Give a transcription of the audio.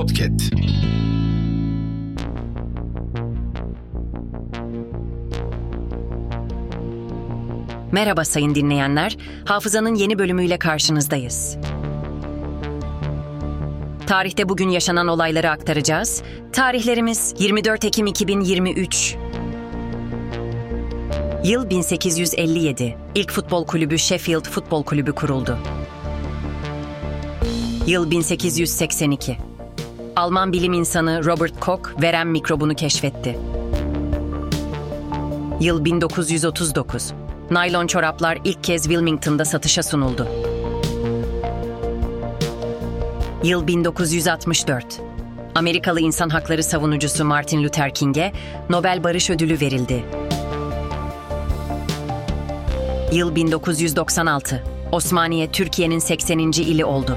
Podcast. Merhaba sayın dinleyenler. Hafızanın yeni bölümüyle karşınızdayız. Tarihte bugün yaşanan olayları aktaracağız. Tarihlerimiz 24 Ekim 2023. Yıl 1857. İlk futbol kulübü Sheffield Futbol Kulübü kuruldu. Yıl 1882. Alman bilim insanı Robert Koch verem mikrobunu keşfetti. Yıl 1939. Naylon çoraplar ilk kez Wilmington'da satışa sunuldu. Yıl 1964. Amerikalı insan hakları savunucusu Martin Luther King'e Nobel Barış Ödülü verildi. Yıl 1996. Osmaniye Türkiye'nin 80. ili oldu.